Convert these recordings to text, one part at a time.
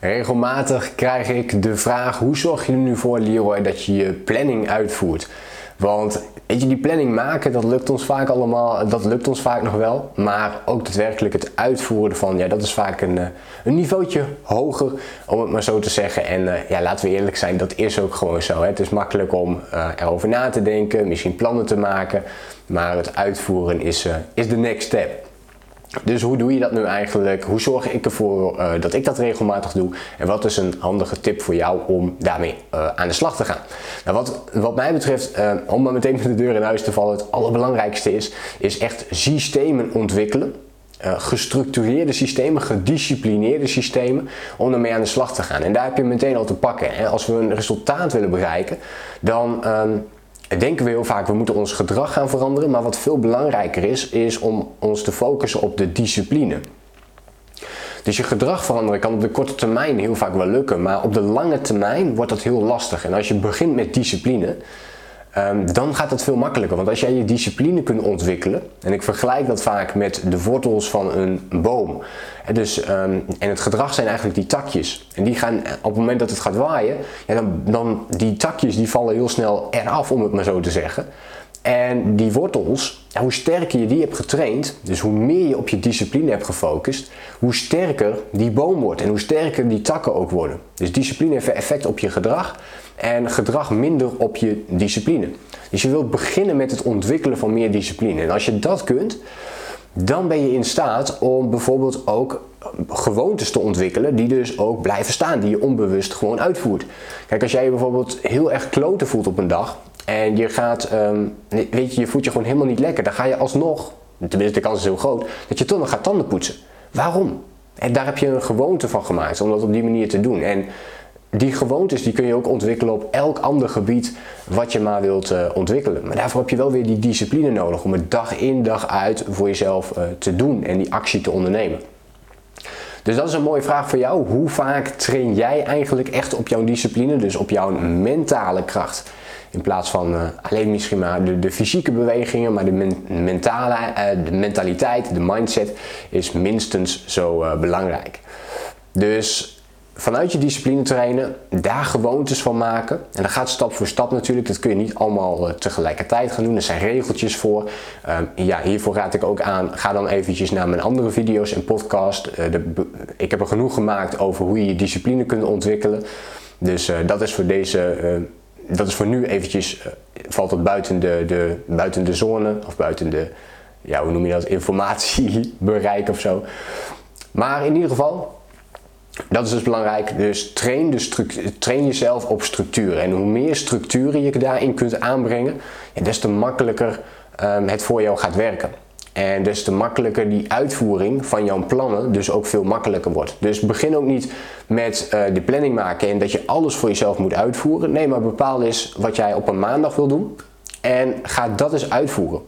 Regelmatig krijg ik de vraag: hoe zorg je er nu voor, Leroy, dat je je planning uitvoert? Want weet je, die planning maken, dat lukt ons vaak allemaal, dat lukt ons vaak nog wel. Maar ook daadwerkelijk het uitvoeren ervan, ja, dat is vaak een, eh, een niveautje hoger, om het maar zo te zeggen. En uh, ja, laten we eerlijk zijn, dat is ook gewoon zo. Hè. Het is makkelijk om uh, erover na te denken, misschien plannen te maken. Maar het uitvoeren is, is de next step. Dus hoe doe je dat nu eigenlijk? Hoe zorg ik ervoor uh, dat ik dat regelmatig doe? En wat is een handige tip voor jou om daarmee uh, aan de slag te gaan? Nou, wat, wat mij betreft, uh, om maar meteen met de deur in huis te vallen, het allerbelangrijkste is, is echt systemen ontwikkelen. gestructureerde systemen, gedisciplineerde systemen, om ermee aan de slag te gaan. En daar heb je meteen al te pakken. Hè? Als we een resultaat willen bereiken, dan um, denken we heel vaak, we moeten ons gedrag gaan veranderen. Maar wat veel belangrijker is, is om ons te focussen op de discipline. Dus je gedrag veranderen kan op de korte termijn heel vaak wel lukken, maar op de lange termijn wordt dat heel lastig. En als je begint met discipline, um, dan gaat dat veel makkelijker. Want als jij je discipline kunt ontwikkelen, en ik vergelijk dat vaak met de wortels van een boom. En, dus, um, en het gedrag zijn eigenlijk die takjes. En die gaan op het moment dat het gaat waaien, ja, dan, dan die takjes die vallen heel snel eraf, om het maar zo te zeggen. En die wortels, hoe sterker je die hebt getraind, dus hoe meer je op je discipline hebt gefocust, hoe sterker die boom wordt en hoe sterker die takken ook worden. Dus discipline heeft effect op je gedrag en gedrag minder op je discipline. Dus je wilt beginnen met het ontwikkelen van meer discipline. En als je dat kunt, dan ben je in staat om bijvoorbeeld ook gewoontes te ontwikkelen die dus ook blijven staan, die je onbewust gewoon uitvoert. Kijk, als jij je bijvoorbeeld heel erg kloten voelt op een dag en je gaat, um, weet je, je voelt je gewoon helemaal niet lekker, dan ga je alsnog, tenminste de kans is heel groot, dat je toch nog gaat tanden poetsen. Waarom? En daar heb je een gewoonte van gemaakt om dat op die manier te doen. En die gewoontes die kun je ook ontwikkelen op elk ander gebied wat je maar wilt uh, ontwikkelen. Maar daarvoor heb je wel weer die discipline nodig om het dag in dag uit voor jezelf uh, te doen en die actie te ondernemen. Dus dat is een mooie vraag voor jou. Hoe vaak train jij eigenlijk echt op jouw discipline, dus op jouw mentale kracht? In plaats van uh, alleen misschien maar de, fysieke bewegingen, maar de, men, mentale, de mentaliteit, de mindset is minstens zo belangrijk. Dus vanuit je discipline trainen, daar gewoontes van maken. En dat gaat stap voor stap natuurlijk. Dat kun je niet allemaal uh, tegelijkertijd gaan doen. Er zijn regeltjes voor. Um, ja, hiervoor raad ik ook aan. Ga dan eventjes naar mijn andere video's en podcast. De, ik heb er genoeg gemaakt over hoe je je discipline kunt ontwikkelen. Dus uh, dat is voor deze. dat is voor nu eventjes. valt het buiten de, de, buiten de zone. Of buiten de. Ja, hoe noem je dat? Informatiebereik of zo. Maar in ieder geval, dat is dus belangrijk. Dus train, train jezelf op structuur. En hoe meer structuren je daarin kunt aanbrengen, ja, des te makkelijker um, het voor jou gaat werken. En des te makkelijker die uitvoering van jouw plannen dus ook veel makkelijker wordt. Dus begin ook niet met uh, de planning maken en dat je alles voor jezelf moet uitvoeren. Nee, maar bepaal eens wat jij op een maandag wil doen. En ga dat eens uitvoeren.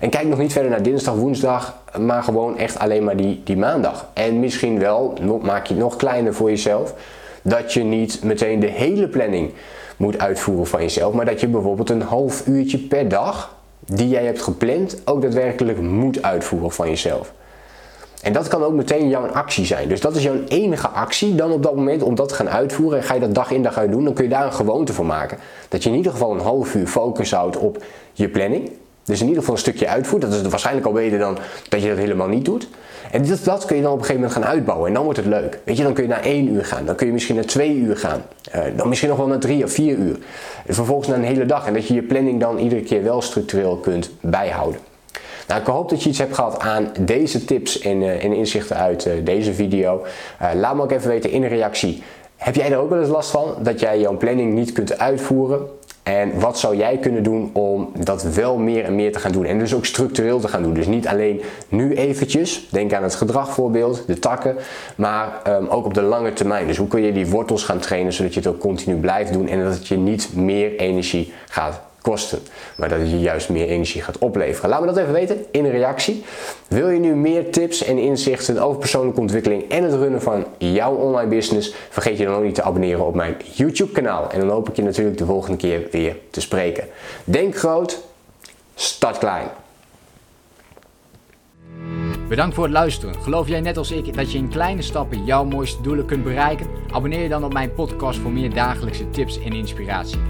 En kijk nog niet verder naar dinsdag, woensdag, maar gewoon echt alleen maar die, die maandag. En misschien wel, maak je het nog kleiner voor jezelf, dat je niet meteen de hele planning moet uitvoeren van jezelf, maar dat je bijvoorbeeld een half uurtje per dag die jij hebt gepland ook daadwerkelijk moet uitvoeren van jezelf. En dat kan ook meteen jouw actie zijn. Dus dat is jouw enige actie dan op dat moment om dat te gaan uitvoeren. En ga je dat dag in dag uit doen, dan kun je daar een gewoonte van maken. Dat je in ieder geval een half uur focus houdt op je planning. Dus in ieder geval een stukje uitvoert. Dat is waarschijnlijk al beter dan dat je dat helemaal niet doet. En dat, dat kun je dan op een gegeven moment gaan uitbouwen. En dan wordt het leuk. Weet je, dan kun je naar één uur gaan. Dan kun je misschien naar twee uur gaan. Uh, dan misschien nog wel naar drie of vier uur. En vervolgens naar een hele dag. En dat je je planning dan iedere keer wel structureel kunt bijhouden. Nou, ik hoop dat je iets hebt gehad aan deze tips en, uh, en inzichten uit uh, deze video. laat me ook even weten in een reactie. Heb jij er ook wel eens last van dat jij jouw planning niet kunt uitvoeren? En wat zou jij kunnen doen om dat wel meer en meer te gaan doen? En dus ook structureel te gaan doen. Dus niet alleen nu eventjes, denk aan het gedragvoorbeeld, de takken, maar um, ook op de lange termijn. Dus hoe kun je die wortels gaan trainen zodat je het ook continu blijft doen en dat het je niet meer energie gaat kosten, maar dat je juist meer energie gaat opleveren. Laat me dat even weten in een reactie. Wil je nu meer tips en inzichten over persoonlijke ontwikkeling en het runnen van jouw online business? Vergeet je dan ook niet te abonneren op mijn YouTube kanaal. En dan hoop ik je natuurlijk de volgende keer weer te spreken. Denk groot, start klein. Bedankt voor het luisteren. Geloof jij net als ik dat je in kleine stappen jouw mooiste doelen kunt bereiken? Abonneer je dan op mijn podcast voor meer dagelijkse tips en inspiratie.